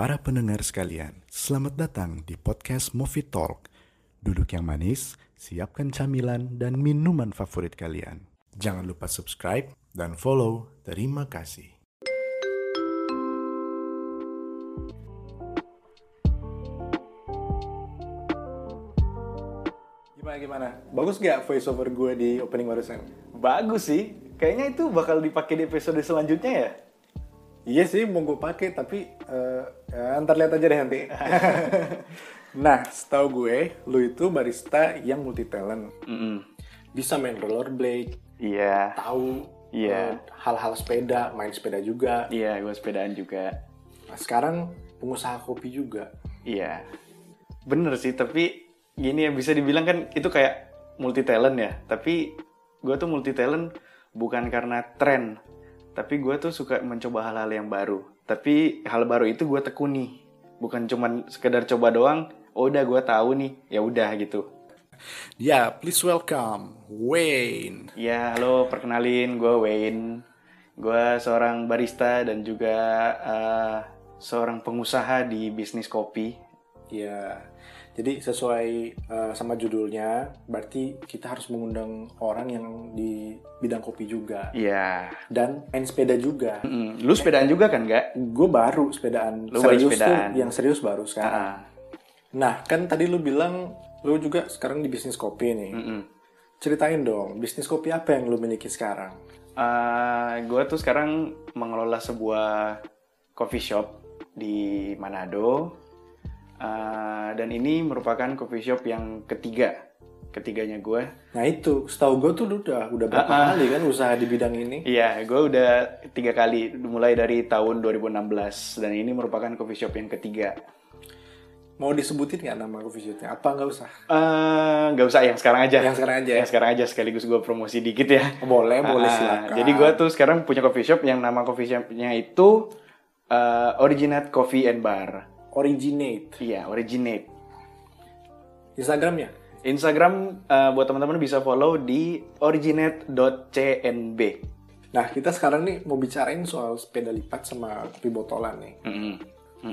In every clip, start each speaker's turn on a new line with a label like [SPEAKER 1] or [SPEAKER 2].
[SPEAKER 1] Para pendengar sekalian, selamat datang di podcast Movie Talk. Duduk yang manis, siapkan camilan dan minuman favorit kalian. Jangan lupa subscribe dan follow. Terima kasih.
[SPEAKER 2] Gimana gimana? Bagus gak voice over gue di opening barusan?
[SPEAKER 3] Bagus sih. Kayaknya itu bakal dipakai di episode selanjutnya ya.
[SPEAKER 2] Iya sih mau gue pakai tapi eh, ya, ntar lihat aja deh nanti. nah, setahu gue, lu itu barista yang multi talent. Bisa main rollerblade,
[SPEAKER 3] Iya.
[SPEAKER 2] tahu
[SPEAKER 3] Iya.
[SPEAKER 2] eh, hal-hal sepeda, main sepeda juga.
[SPEAKER 3] Iya, gue sepedaan juga.
[SPEAKER 2] Nah, sekarang pengusaha kopi juga.
[SPEAKER 3] Iya. Bener sih, tapi gini ya bisa dibilang kan itu kayak multi talent ya. Tapi gue tuh multi talent bukan karena tren, tapi gue tuh suka mencoba hal-hal yang baru. Tapi hal baru itu gue tekuni, bukan cuman sekedar coba doang. Oh udah gue tahu nih, ya udah gitu.
[SPEAKER 1] Ya, please welcome Wayne.
[SPEAKER 3] Ya, halo, perkenalin gue Wayne. Gue seorang barista dan juga eh, seorang pengusaha di bisnis kopi.
[SPEAKER 2] Ya, jadi sesuai eh, sama judulnya, berarti kita harus mengundang orang yang di bidang kopi juga.
[SPEAKER 3] Iya.
[SPEAKER 2] Dan main sepeda juga.
[SPEAKER 3] Mm, Lu sepedaan juga kan, nggak?
[SPEAKER 2] gue baru sepedaan
[SPEAKER 3] Lu baru
[SPEAKER 2] serius
[SPEAKER 3] sepedaan.
[SPEAKER 2] tuh yang serius baru sekarang
[SPEAKER 3] Ah,
[SPEAKER 2] nah kan tadi lu bilang lu juga sekarang di bisnis kopi nih
[SPEAKER 3] mm-mm.
[SPEAKER 2] ceritain dong bisnis kopi apa yang lu miliki sekarang
[SPEAKER 3] gue tuh sekarang mengelola sebuah coffee shop di Manado. Eh, dan ini merupakan coffee shop yang ketiga. Ketiganya gue.
[SPEAKER 2] nah itu setahu gue tuh udah udah berapa
[SPEAKER 3] Ah, ah.
[SPEAKER 2] kali kan usaha di bidang ini
[SPEAKER 3] Iya, gue udah tiga kali, mulai dari tahun 2016. Dan ini merupakan coffee shop yang ketiga.
[SPEAKER 2] mau disebutin nggak nama coffee shopnya apa nggak usah
[SPEAKER 3] Eh, nggak usah yang sekarang aja.
[SPEAKER 2] Yang sekarang aja ya?
[SPEAKER 3] Yang sekarang aja sekaligus gue promosi dikit ya.
[SPEAKER 2] boleh boleh
[SPEAKER 3] Ah,
[SPEAKER 2] silakan
[SPEAKER 3] Jadi gue tuh sekarang punya coffee shop yang nama coffee shopnya itu eh, Originate Coffee and Bar.
[SPEAKER 2] Originate
[SPEAKER 3] Iya, Originate.
[SPEAKER 2] instagramnya
[SPEAKER 3] Instagram eh, buat teman-teman bisa follow di originate.cnb.
[SPEAKER 2] nah kita sekarang nih mau bicarain soal sepeda lipat sama kopi botolan nih
[SPEAKER 3] Mm-mm.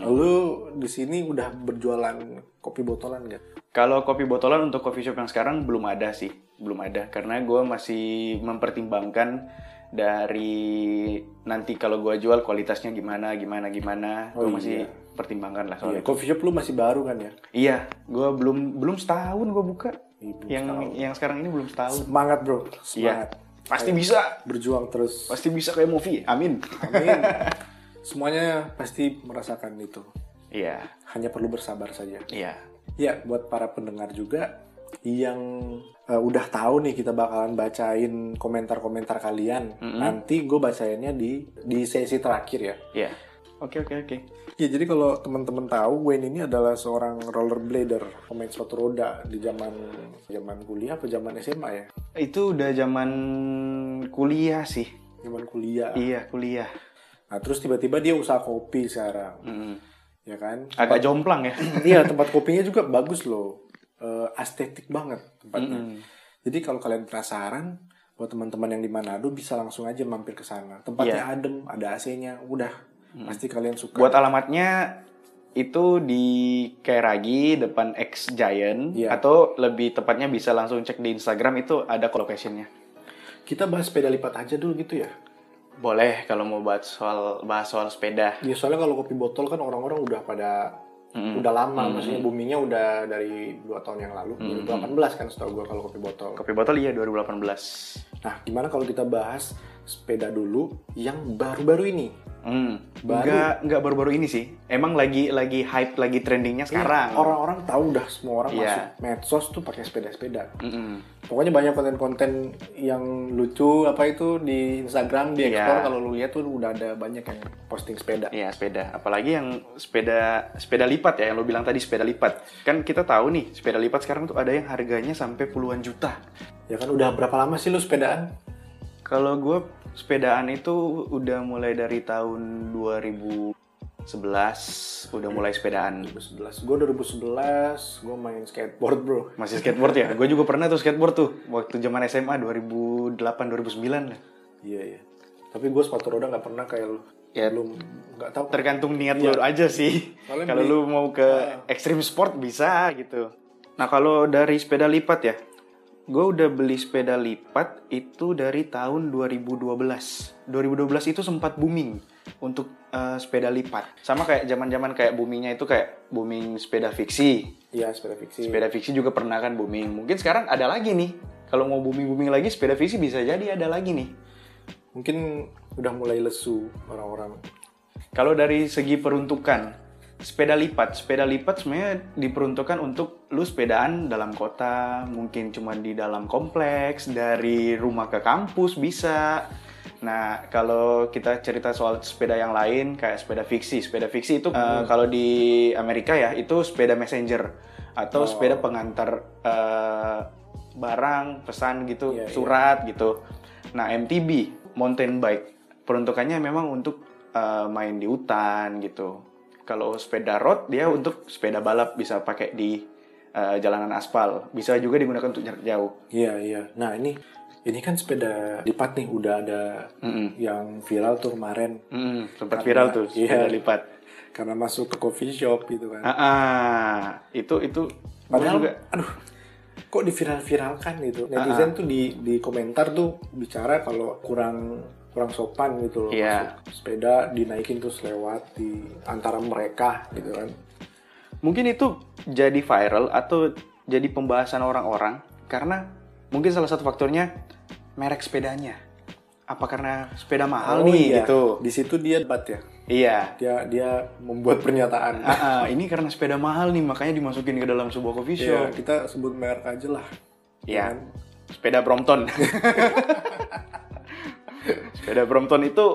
[SPEAKER 2] lu di sini udah berjualan kopi botolan nggak
[SPEAKER 3] Kalau kopi botolan untuk coffee shop yang sekarang belum ada sih, belum ada karena gue masih mempertimbangkan dari nanti kalau gue jual kualitasnya gimana, gimana, gimana,
[SPEAKER 2] Oh,
[SPEAKER 3] gue masih
[SPEAKER 2] iya.
[SPEAKER 3] Pertimbangkan lah
[SPEAKER 2] Iya,
[SPEAKER 3] soalnya.
[SPEAKER 2] coffee shop lu masih baru kan ya
[SPEAKER 3] Iya, gue belum belum setahun gue buka.
[SPEAKER 2] Belum
[SPEAKER 3] yang
[SPEAKER 2] setahun.
[SPEAKER 3] yang sekarang ini belum setahun.
[SPEAKER 2] Semangat bro,
[SPEAKER 3] Iya,
[SPEAKER 2] semangat.
[SPEAKER 3] pasti bisa,
[SPEAKER 2] Berjuang terus.
[SPEAKER 3] pasti bisa kayak movie. Amin.
[SPEAKER 2] Amin. Semuanya pasti merasakan itu.
[SPEAKER 3] Iya,
[SPEAKER 2] Hanya perlu bersabar saja.
[SPEAKER 3] iya.
[SPEAKER 2] Ya, buat para pendengar juga yang eh, udah tahu nih kita bakalan bacain komentar-komentar kalian. Nanti gue bacainnya di di sesi terakhir ya.
[SPEAKER 3] Iya. Oke, oke, oke.
[SPEAKER 2] Ya, jadi kalau teman-teman tahu, Wayne ini adalah seorang rollerblader, pemain sepatu roda di zaman zaman kuliah apa zaman SMA ya?
[SPEAKER 3] Itu udah zaman kuliah sih.
[SPEAKER 2] Zaman kuliah.
[SPEAKER 3] Iya, kuliah.
[SPEAKER 2] Nah, terus tiba-tiba dia usaha kopi sekarang.
[SPEAKER 3] Mm.
[SPEAKER 2] ya kan?
[SPEAKER 3] Agak jomplang ya.
[SPEAKER 2] Iya tempat kopinya juga bagus loh, Eh, estetik banget tempatnya.
[SPEAKER 3] Mm-mm.
[SPEAKER 2] Jadi kalau kalian penasaran, buat teman-teman yang di Manado bisa langsung aja mampir ke sana. Tempatnya
[SPEAKER 3] Iya.
[SPEAKER 2] adem, ada AC-nya, udah pasti kalian suka.
[SPEAKER 3] Buat alamatnya itu di Kairagi depan X Giant
[SPEAKER 2] Iya.
[SPEAKER 3] atau lebih tepatnya bisa langsung cek di Instagram itu ada locationnya.
[SPEAKER 2] Kita bahas sepeda lipat aja dulu gitu ya.
[SPEAKER 3] Boleh kalau mau bahas soal bahas soal sepeda.
[SPEAKER 2] Ya soalnya kalau kopi botol kan orang-orang udah pada
[SPEAKER 3] Mm-mm.
[SPEAKER 2] udah lama, maksudnya boomingnya udah dari dua tahun yang lalu, 2018 kan setahu gua kalau kopi botol.
[SPEAKER 3] Kopi botol iya 2018.
[SPEAKER 2] Nah, gimana kalau kita bahas sepeda dulu yang baru-baru ini?
[SPEAKER 3] Hmm.
[SPEAKER 2] Baru.
[SPEAKER 3] Enggak enggak baru-baru ini sih. Emang lagi lagi hype lagi trendingnya sekarang.
[SPEAKER 2] Iya, orang-orang tahu dah semua orang
[SPEAKER 3] Iya.
[SPEAKER 2] masuk medsos tuh pakai sepeda-sepeda.
[SPEAKER 3] Mm-mm.
[SPEAKER 2] Pokoknya banyak konten-konten yang lucu apa itu di Instagram di
[SPEAKER 3] Iya.
[SPEAKER 2] explore kalau lu lihat tuh udah ada banyak yang posting sepeda.
[SPEAKER 3] Iya sepeda, apalagi yang sepeda sepeda lipat ya yang lo bilang tadi sepeda lipat. Kan kita tahu nih sepeda lipat sekarang tuh ada yang harganya sampai puluhan juta.
[SPEAKER 2] Ya kan udah berapa lama sih lu sepedaan?
[SPEAKER 3] Kalau gue sepedaan itu udah mulai dari tahun 2011 udah mulai sepedaan.
[SPEAKER 2] 2011. Gue 2011 gue main skateboard bro.
[SPEAKER 3] Masih skateboard ya? Gue juga pernah tuh skateboard tuh waktu zaman SMA 2008 2009 lah.
[SPEAKER 2] Iya iya. Tapi gue sepatu roda nggak pernah kayak lu.
[SPEAKER 3] Ya,
[SPEAKER 2] belum nggak tahu
[SPEAKER 3] tergantung niat
[SPEAKER 2] Iya.
[SPEAKER 3] lu aja sih. Kalau lu mau ke extreme sport bisa gitu. Nah kalau dari sepeda lipat ya, gue udah beli sepeda lipat itu dari tahun 2012. 2012 itu sempat booming untuk eh, sepeda lipat. Sama kayak zaman-zaman kayak boomingnya itu kayak booming sepeda fiksi.
[SPEAKER 2] iya sepeda fiksi
[SPEAKER 3] Sepeda fiksi juga pernah kan booming. Mungkin sekarang ada lagi nih. Kalau mau booming-booming lagi, sepeda fiksi bisa jadi ada lagi nih.
[SPEAKER 2] mungkin udah mulai lesu orang-orang
[SPEAKER 3] Kalau dari segi peruntukan, sepeda lipat, sepeda lipat sebenarnya diperuntukkan untuk lu sepedaan dalam kota, mungkin cuma di dalam kompleks, dari rumah ke kampus bisa. Nah, kalau kita cerita soal sepeda yang lain kayak sepeda fiksi, sepeda fiksi itu eh, kalau di Amerika ya itu sepeda messenger atau sepeda pengantar eh, barang, pesan gitu,
[SPEAKER 2] Iya, iya.
[SPEAKER 3] surat gitu. Nah, MTB, mountain bike, peruntukannya memang untuk eh, main di hutan gitu. Kalau sepeda road dia untuk sepeda balap bisa pakai di eh, jalanan aspal, bisa juga digunakan untuk jarak jauh.
[SPEAKER 2] iya iya nah ini ini kan sepeda lipat nih udah ada
[SPEAKER 3] Mm-mm.
[SPEAKER 2] yang viral tuh kemarin
[SPEAKER 3] Mm, sempat
[SPEAKER 2] Karena-
[SPEAKER 3] viral tuh
[SPEAKER 2] iya.
[SPEAKER 3] sepeda lipat.
[SPEAKER 2] karena masuk ke coffee shop gitu kan
[SPEAKER 3] Ah, ah, itu itu
[SPEAKER 2] Padahal,
[SPEAKER 3] juga
[SPEAKER 2] aduh, kok diviral-viralkan gitu. Netizen tuh di di komentar tuh bicara kalau kurang kurang sopan gitu loh.
[SPEAKER 3] Iya.
[SPEAKER 2] Masuk sepeda dinaikin terus lewat di antara mereka gitu kan.
[SPEAKER 3] mungkin itu jadi viral atau jadi pembahasan orang-orang karena mungkin salah satu faktornya merek sepedanya. Apa karena sepeda mahal
[SPEAKER 2] Oh
[SPEAKER 3] nih
[SPEAKER 2] iya,
[SPEAKER 3] gitu?
[SPEAKER 2] Di situ dia debat ya.
[SPEAKER 3] Iya.
[SPEAKER 2] Dia dia membuat pernyataan.
[SPEAKER 3] Ah, ah, ini karena sepeda mahal nih makanya dimasukin ke dalam sebuah coffee
[SPEAKER 2] Ya,
[SPEAKER 3] shop.
[SPEAKER 2] kita sebut merek aja lah.
[SPEAKER 3] Iya.
[SPEAKER 2] Kan?
[SPEAKER 3] Sepeda Brompton. sepeda Brompton itu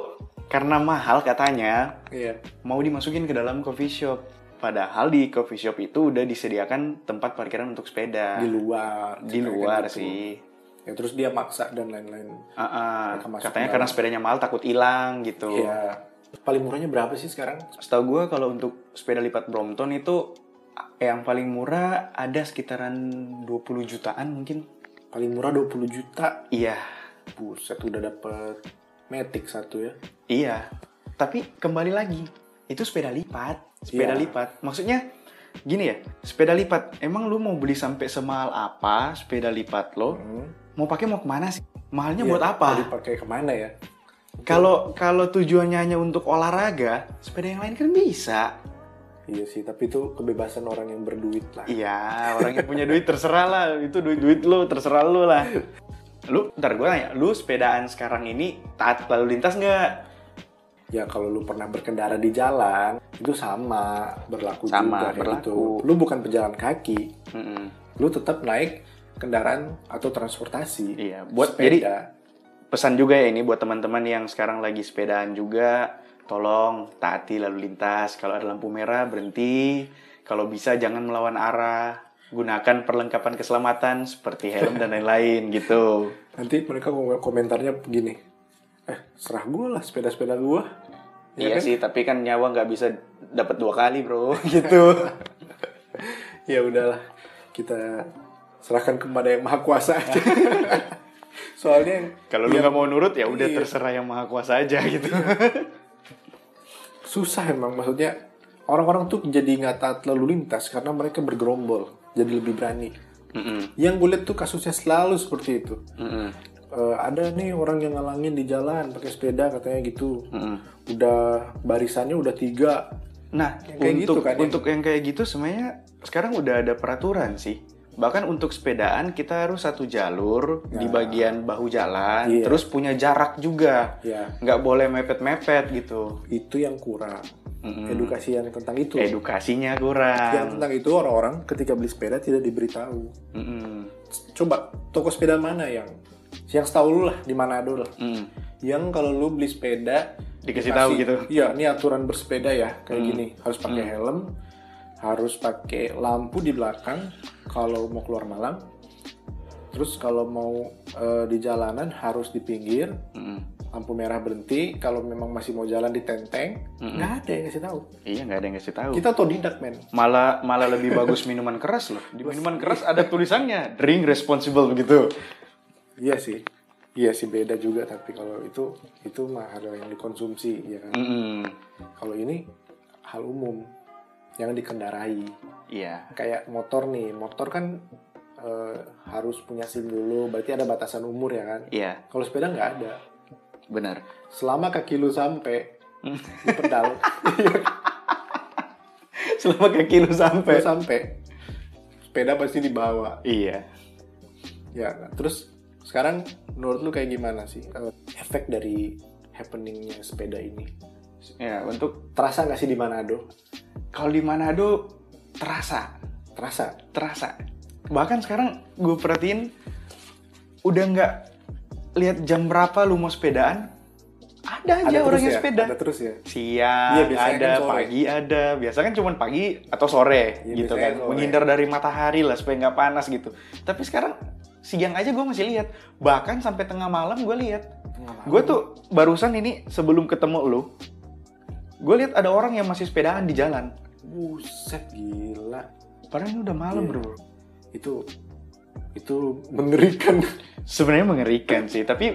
[SPEAKER 3] karena mahal katanya
[SPEAKER 2] Iya.
[SPEAKER 3] mau dimasukin ke dalam coffee shop. Padahal di coffee shop itu udah disediakan tempat parkiran untuk sepeda.
[SPEAKER 2] Di luar.
[SPEAKER 3] Di luar
[SPEAKER 2] gitu.
[SPEAKER 3] sih.
[SPEAKER 2] Ya terus dia maksa dan lain-lain. Mereka masuk
[SPEAKER 3] katanya karena sepedanya mahal takut hilang gitu.
[SPEAKER 2] Iya. Paling murahnya berapa sih sekarang?
[SPEAKER 3] Setahu gue kalau untuk sepeda lipat Brompton itu yang paling murah ada sekitaran 20 jutaan mungkin.
[SPEAKER 2] Paling murah 20 juta.
[SPEAKER 3] Iya,
[SPEAKER 2] Buset udah dapet Matic satu ya.
[SPEAKER 3] iya. Tapi kembali lagi, itu sepeda lipat. Sepeda
[SPEAKER 2] Iya.
[SPEAKER 3] lipat. Maksudnya gini ya, sepeda lipat. Emang lu mau beli sampai semahal apa sepeda lipat lo?
[SPEAKER 2] Hmm.
[SPEAKER 3] Mau pakai mau ke mana sih? Mahalnya
[SPEAKER 2] Iya,
[SPEAKER 3] buat
[SPEAKER 2] Mau
[SPEAKER 3] apa?
[SPEAKER 2] dipakai ke mana ya?
[SPEAKER 3] Kalau kalau tujuannya hanya untuk olahraga, sepeda yang lain kan bisa.
[SPEAKER 2] Iya sih, tapi itu kebebasan orang yang berduit lah.
[SPEAKER 3] Iya, orang yang punya duit terserah lah. Itu duit-duit lu, terserah lu lah. Lu, ntar gue nanya, lu sepedaan sekarang ini taat lalu lintas nggak?
[SPEAKER 2] Ya kalau lu pernah berkendara di jalan, itu sama berlaku
[SPEAKER 3] Sama,
[SPEAKER 2] juga
[SPEAKER 3] berlaku.
[SPEAKER 2] gitu. Lu bukan pejalan kaki,
[SPEAKER 3] Mm-mm.
[SPEAKER 2] lu tetap naik kendaraan atau transportasi.
[SPEAKER 3] Iya, buat
[SPEAKER 2] Sepeda.
[SPEAKER 3] jadi pesan juga ya ini buat teman-teman yang sekarang lagi sepedaan juga, tolong taati lalu lintas. Kalau ada lampu merah berhenti. Kalau bisa jangan melawan arah. Gunakan perlengkapan keselamatan seperti helm dan lain-lain gitu.
[SPEAKER 2] nanti mereka kom- komentarnya begini, eh serah gue lah sepeda-sepeda gue.
[SPEAKER 3] iya sih, tapi kan nyawa nggak bisa dapat dua kali bro, gitu.
[SPEAKER 2] Ya udahlah, kita serahkan kepada yang maha kuasa aja. Soalnya
[SPEAKER 3] Kalau lu nggak mau nurut ya udah
[SPEAKER 2] Iya.
[SPEAKER 3] terserah yang maha kuasa aja gitu.
[SPEAKER 2] susah emang maksudnya orang-orang tuh jadi nggak taat lalu lintas karena mereka bergerombol, jadi lebih berani.
[SPEAKER 3] Mm-mm,
[SPEAKER 2] Yang gue lihat tuh kasusnya selalu seperti itu.
[SPEAKER 3] mm-mm,
[SPEAKER 2] Eh, ada nih orang yang ngalangin di jalan pakai sepeda katanya gitu.
[SPEAKER 3] mm-mm.
[SPEAKER 2] Udah barisannya udah tiga.
[SPEAKER 3] Nah,
[SPEAKER 2] Yang kayak
[SPEAKER 3] untuk
[SPEAKER 2] gitu kan, yang-
[SPEAKER 3] untuk yang kayak gitu sebenarnya sekarang udah ada peraturan sih. Bahkan untuk sepedaan kita harus satu jalur di bagian bahu jalan,
[SPEAKER 2] Iya.
[SPEAKER 3] terus punya jarak juga.
[SPEAKER 2] Ya,
[SPEAKER 3] Nggak boleh mepet-mepet gitu.
[SPEAKER 2] itu yang kurang.
[SPEAKER 3] Mm-mm.
[SPEAKER 2] Edukasi yang tentang itu.
[SPEAKER 3] Edukasinya
[SPEAKER 2] Yang
[SPEAKER 3] kurang.
[SPEAKER 2] tentang itu orang-orang ketika beli sepeda tidak diberitahu.
[SPEAKER 3] Mm-mm.
[SPEAKER 2] Coba toko sepeda mana yang yang setahu lu lah di Manado lah.
[SPEAKER 3] Mm.
[SPEAKER 2] Yang kalau lu beli sepeda
[SPEAKER 3] Dikasih tahu gitu.
[SPEAKER 2] Iya, ini aturan bersepeda ya kayak
[SPEAKER 3] Hmm.
[SPEAKER 2] gini. Harus pakai helm, harus pakai lampu di belakang kalau mau keluar malam. Terus kalau mau eh, di jalanan harus di pinggir,
[SPEAKER 3] Mm-mm.
[SPEAKER 2] Lampu merah berhenti. Kalau memang masih mau jalan di tenteng, nggak ada yang ngasih tahu.
[SPEAKER 3] Iya nggak ada yang ngasih tahu.
[SPEAKER 2] Kita otodidak men.
[SPEAKER 3] Malah malah lebih bagus minuman keras loh. Di minuman keras ada tulisannya drink responsible begitu.
[SPEAKER 2] Iya sih. Iya sih beda juga tapi kalau itu itu mah hal yang dikonsumsi ya kan.
[SPEAKER 3] Mm-mm.
[SPEAKER 2] Kalau ini hal umum yang dikendarai.
[SPEAKER 3] Iya.
[SPEAKER 2] Kayak motor nih, motor kan eh, harus punya SIM dulu, berarti ada batasan umur ya kan.
[SPEAKER 3] Iya,
[SPEAKER 2] Kalau sepeda nggak ada.
[SPEAKER 3] Benar.
[SPEAKER 2] Selama kaki lu sampai di pedal,
[SPEAKER 3] Selama kaki lu
[SPEAKER 2] lu
[SPEAKER 3] sampai.
[SPEAKER 2] sampai sepeda pasti dibawa.
[SPEAKER 3] Iya.
[SPEAKER 2] Ya, terus sekarang menurut lu kayak gimana sih eh, efek dari happeningnya sepeda ini?
[SPEAKER 3] Ya, untuk
[SPEAKER 2] Terasa nggak sih di Manado?
[SPEAKER 3] kalau di Manado terasa,
[SPEAKER 2] Terasa?
[SPEAKER 3] terasa. Bahkan sekarang gue perhatiin udah nggak lihat jam berapa lu mau sepedaan, ada aja
[SPEAKER 2] terus
[SPEAKER 3] orang yang
[SPEAKER 2] ya?
[SPEAKER 3] sepeda.
[SPEAKER 2] Ada terus ya?
[SPEAKER 3] Siang
[SPEAKER 2] biasanya
[SPEAKER 3] ada,
[SPEAKER 2] kan sore.
[SPEAKER 3] pagi ada. Biasa kan cuma pagi atau sore
[SPEAKER 2] Iya,
[SPEAKER 3] gitu kan.
[SPEAKER 2] sore.
[SPEAKER 3] Menghindar dari matahari lah supaya nggak panas gitu. Tapi sekarang siang aja gue masih lihat. Bahkan sampai tengah malam gue lihat. Gue tuh barusan ini sebelum ketemu lu, gue lihat ada orang yang masih sepedaan di jalan.
[SPEAKER 2] Buset gila.
[SPEAKER 3] Padahal ini udah malam
[SPEAKER 2] Iya.
[SPEAKER 3] bro.
[SPEAKER 2] Itu itu mengerikan.
[SPEAKER 3] Sebenarnya mengerikan sih, tapi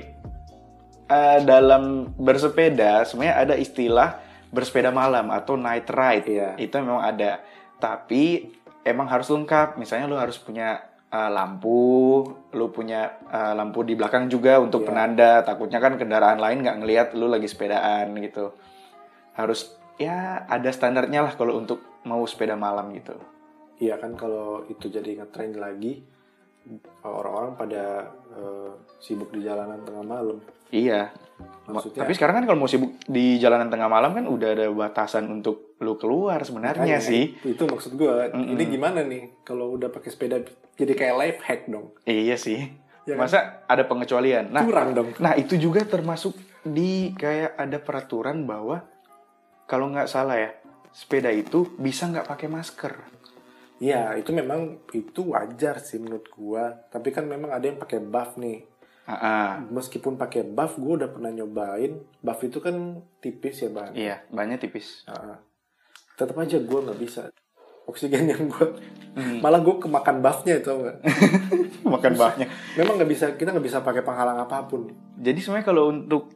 [SPEAKER 3] eh, dalam bersepeda sebenarnya ada istilah bersepeda malam atau night ride.
[SPEAKER 2] Iya.
[SPEAKER 3] Itu memang ada. Tapi emang harus lengkap. Misalnya lu harus punya eh, lampu, lu punya eh, lampu di belakang juga untuk
[SPEAKER 2] Iya.
[SPEAKER 3] penanda. Takutnya kan kendaraan lain nggak ngelihat lu lagi sepedaan gitu. Harus ya ada standarnya lah kalau untuk mau sepeda malam gitu.
[SPEAKER 2] Iya kan kalau itu jadi ngetrend lagi orang-orang pada eh, sibuk di jalanan tengah malam.
[SPEAKER 3] Iya.
[SPEAKER 2] Maksudnya
[SPEAKER 3] Tapi sekarang kan kalau mau sibuk di jalanan tengah malam kan udah ada batasan untuk lu keluar sebenarnya
[SPEAKER 2] makanya,
[SPEAKER 3] sih.
[SPEAKER 2] Itu maksud gua.
[SPEAKER 3] Mm-mm.
[SPEAKER 2] Ini gimana nih kalau udah pakai sepeda jadi kayak life hack dong.
[SPEAKER 3] Iya sih.
[SPEAKER 2] Ya kan?
[SPEAKER 3] Masa ada pengecualian? Nah,
[SPEAKER 2] Curang dong.
[SPEAKER 3] nah itu juga termasuk di kayak ada peraturan bahwa kalau nggak salah ya sepeda itu bisa nggak pakai masker.
[SPEAKER 2] Iya, itu memang itu wajar sih menurut gua. Tapi kan memang ada yang pakai buff nih.
[SPEAKER 3] Ah.
[SPEAKER 2] Meskipun pakai buff, gua udah pernah nyobain. Buff itu kan tipis ya bahan.
[SPEAKER 3] Iya, banyak tipis.
[SPEAKER 2] Nah, tetap aja gua nggak bisa. Oksigen yang gua
[SPEAKER 3] Hmm.
[SPEAKER 2] malah gua kemakan buffnya itu nggak.
[SPEAKER 3] Makan baknya.
[SPEAKER 2] Memang nggak bisa kita nggak bisa pakai penghalang apa pun.
[SPEAKER 3] Jadi sebenarnya kalau untuk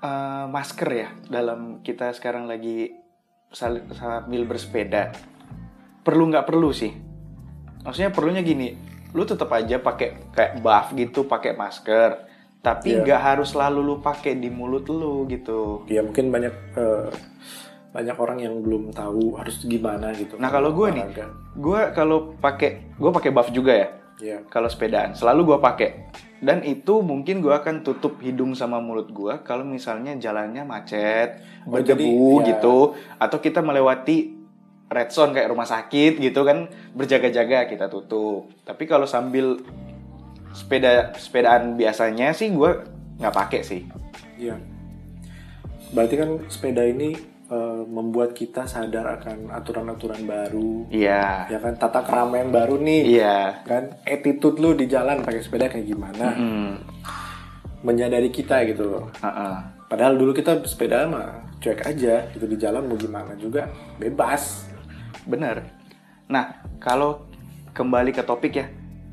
[SPEAKER 3] uh, masker ya dalam kita sekarang lagi sambil bersepeda perlu nggak perlu sih. Maksudnya perlunya gini, lu tetap aja pakai kayak buff gitu, pakai masker, tapi
[SPEAKER 2] Iya.
[SPEAKER 3] nggak harus selalu lu pakai di mulut lu gitu.
[SPEAKER 2] Ya mungkin banyak eh, banyak orang yang belum tahu harus gimana gitu.
[SPEAKER 3] Nah, kalau gua nih. Gue kalau pakai, gue pakai buff juga ya.
[SPEAKER 2] Iya.
[SPEAKER 3] kalau sepedaan selalu gue pakai dan itu mungkin gue akan tutup hidung sama mulut gue kalau misalnya jalannya macet
[SPEAKER 2] Oh,
[SPEAKER 3] berdebu
[SPEAKER 2] jadi, ya.
[SPEAKER 3] gitu atau kita melewati red zone kayak rumah sakit gitu kan berjaga-jaga kita tutup tapi kalau sambil sepeda sepedaan biasanya sih gue nggak pakai sih
[SPEAKER 2] Iya. Berarti kan sepeda ini eh, membuat kita sadar akan aturan-aturan baru,
[SPEAKER 3] iya
[SPEAKER 2] ya kan tata keramaian baru nih,
[SPEAKER 3] iya
[SPEAKER 2] kan attitude lu di jalan pakai sepeda kayak gimana,
[SPEAKER 3] Hmm,
[SPEAKER 2] menyadari kita gitu loh.
[SPEAKER 3] heeh.
[SPEAKER 2] Padahal dulu kita sepeda mah cuek aja, gitu di jalan mau gimana juga bebas.
[SPEAKER 3] Bener. Nah, kalau kembali ke topik ya,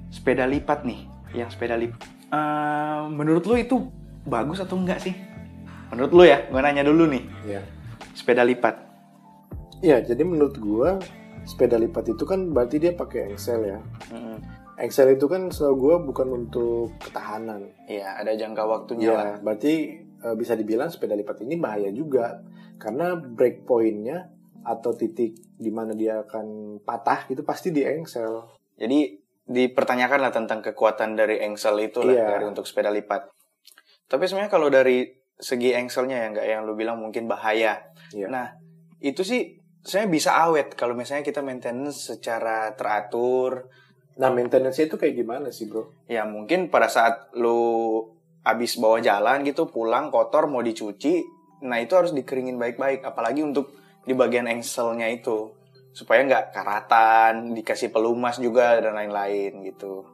[SPEAKER 3] sepeda lipat nih, yang sepeda lipat. Eh, menurut lu itu bagus atau enggak sih? Menurut lu ya, gue nanya dulu nih,
[SPEAKER 2] Iya.
[SPEAKER 3] sepeda lipat.
[SPEAKER 2] Iya, jadi menurut gua sepeda lipat itu kan berarti dia pakai engsel ya. Engsel itu kan setahu gua bukan untuk ketahanan.
[SPEAKER 3] Iya, ada jangka waktunya lah.
[SPEAKER 2] Ya, berarti eh, bisa dibilang sepeda lipat ini bahaya juga karena break pointnya atau titik di mana dia akan patah itu pasti di engsel.
[SPEAKER 3] Jadi dipertanyakan lah tentang kekuatan dari engsel itu lah
[SPEAKER 2] Iya.
[SPEAKER 3] dari untuk sepeda lipat. Tapi sebenarnya kalau dari segi engselnya ya enggak yang lu bilang mungkin bahaya.
[SPEAKER 2] Iya.
[SPEAKER 3] Nah, itu sih saya bisa awet kalau misalnya kita maintenance secara teratur,
[SPEAKER 2] Nah, maintenance itu kayak gimana sih, Bro?
[SPEAKER 3] ya mungkin pada saat lu habis bawa jalan gitu pulang kotor mau dicuci nah itu harus dikeringin baik-baik apalagi untuk di bagian engselnya itu supaya nggak karatan dikasih pelumas juga dan lain-lain gitu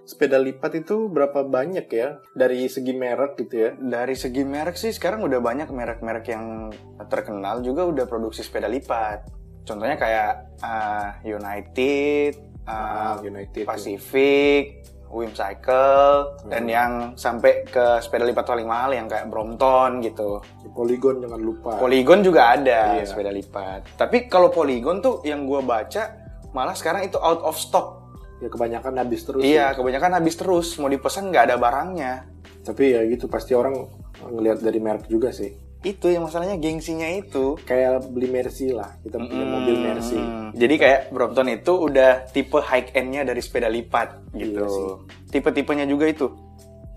[SPEAKER 2] Sepeda lipat itu berapa banyak ya dari segi merek gitu ya?
[SPEAKER 3] dari segi merek sih sekarang udah banyak merek-merek yang terkenal juga udah produksi sepeda lipat contohnya kayak ah, United Ah,
[SPEAKER 2] United.
[SPEAKER 3] Pacific Wim Cycle dan yang sampai ke sepeda lipat paling mahal yang kayak Brompton gitu.
[SPEAKER 2] Polygon jangan lupa.
[SPEAKER 3] Polygon juga ada
[SPEAKER 2] Iya.
[SPEAKER 3] sepeda lipat. Tapi kalau Polygon tuh yang gue baca malah sekarang itu out of stock.
[SPEAKER 2] ya kebanyakan habis terus.
[SPEAKER 3] Iya,
[SPEAKER 2] ya.
[SPEAKER 3] kebanyakan habis terus. Mau dipesan nggak ada barangnya.
[SPEAKER 2] Tapi ya gitu pasti orang ngelihat dari merek juga sih.
[SPEAKER 3] Itu yang masalahnya gengsinya itu.
[SPEAKER 2] Kayak beli Mercy lah. Kita punya mobil Mercy.
[SPEAKER 3] Hmm, Jadi kayak Brompton itu udah tipe high end-nya dari sepeda lipat gitu.
[SPEAKER 2] Iya.
[SPEAKER 3] Tipe-tipenya juga itu.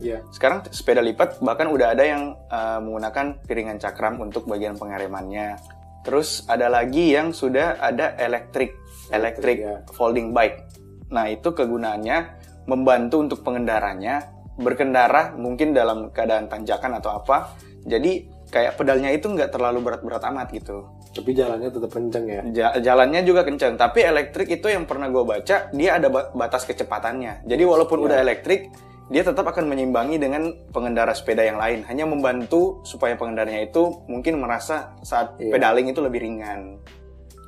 [SPEAKER 2] Iya.
[SPEAKER 3] Sekarang sepeda lipat bahkan udah ada yang uh, menggunakan piringan cakram untuk bagian pengeremannya. Terus ada lagi yang sudah ada electric, electric
[SPEAKER 2] ya.
[SPEAKER 3] folding bike. Nah itu kegunaannya membantu untuk pengendaranya berkendara mungkin dalam keadaan tanjakan atau apa. Jadi kayak pedalnya itu nggak terlalu berat-berat amat gitu.
[SPEAKER 2] Tapi jalannya tetap kenceng ya.
[SPEAKER 3] Ja- jalannya juga kencang. Tapi elektrik itu yang pernah gue baca, dia ada ba- batas kecepatannya. Jadi walaupun udah elektrik, dia tetap akan menyimbangi dengan pengendara sepeda yang lain. Hanya membantu supaya pengendaranya itu mungkin merasa saat
[SPEAKER 2] Iya.
[SPEAKER 3] pedaling itu lebih ringan.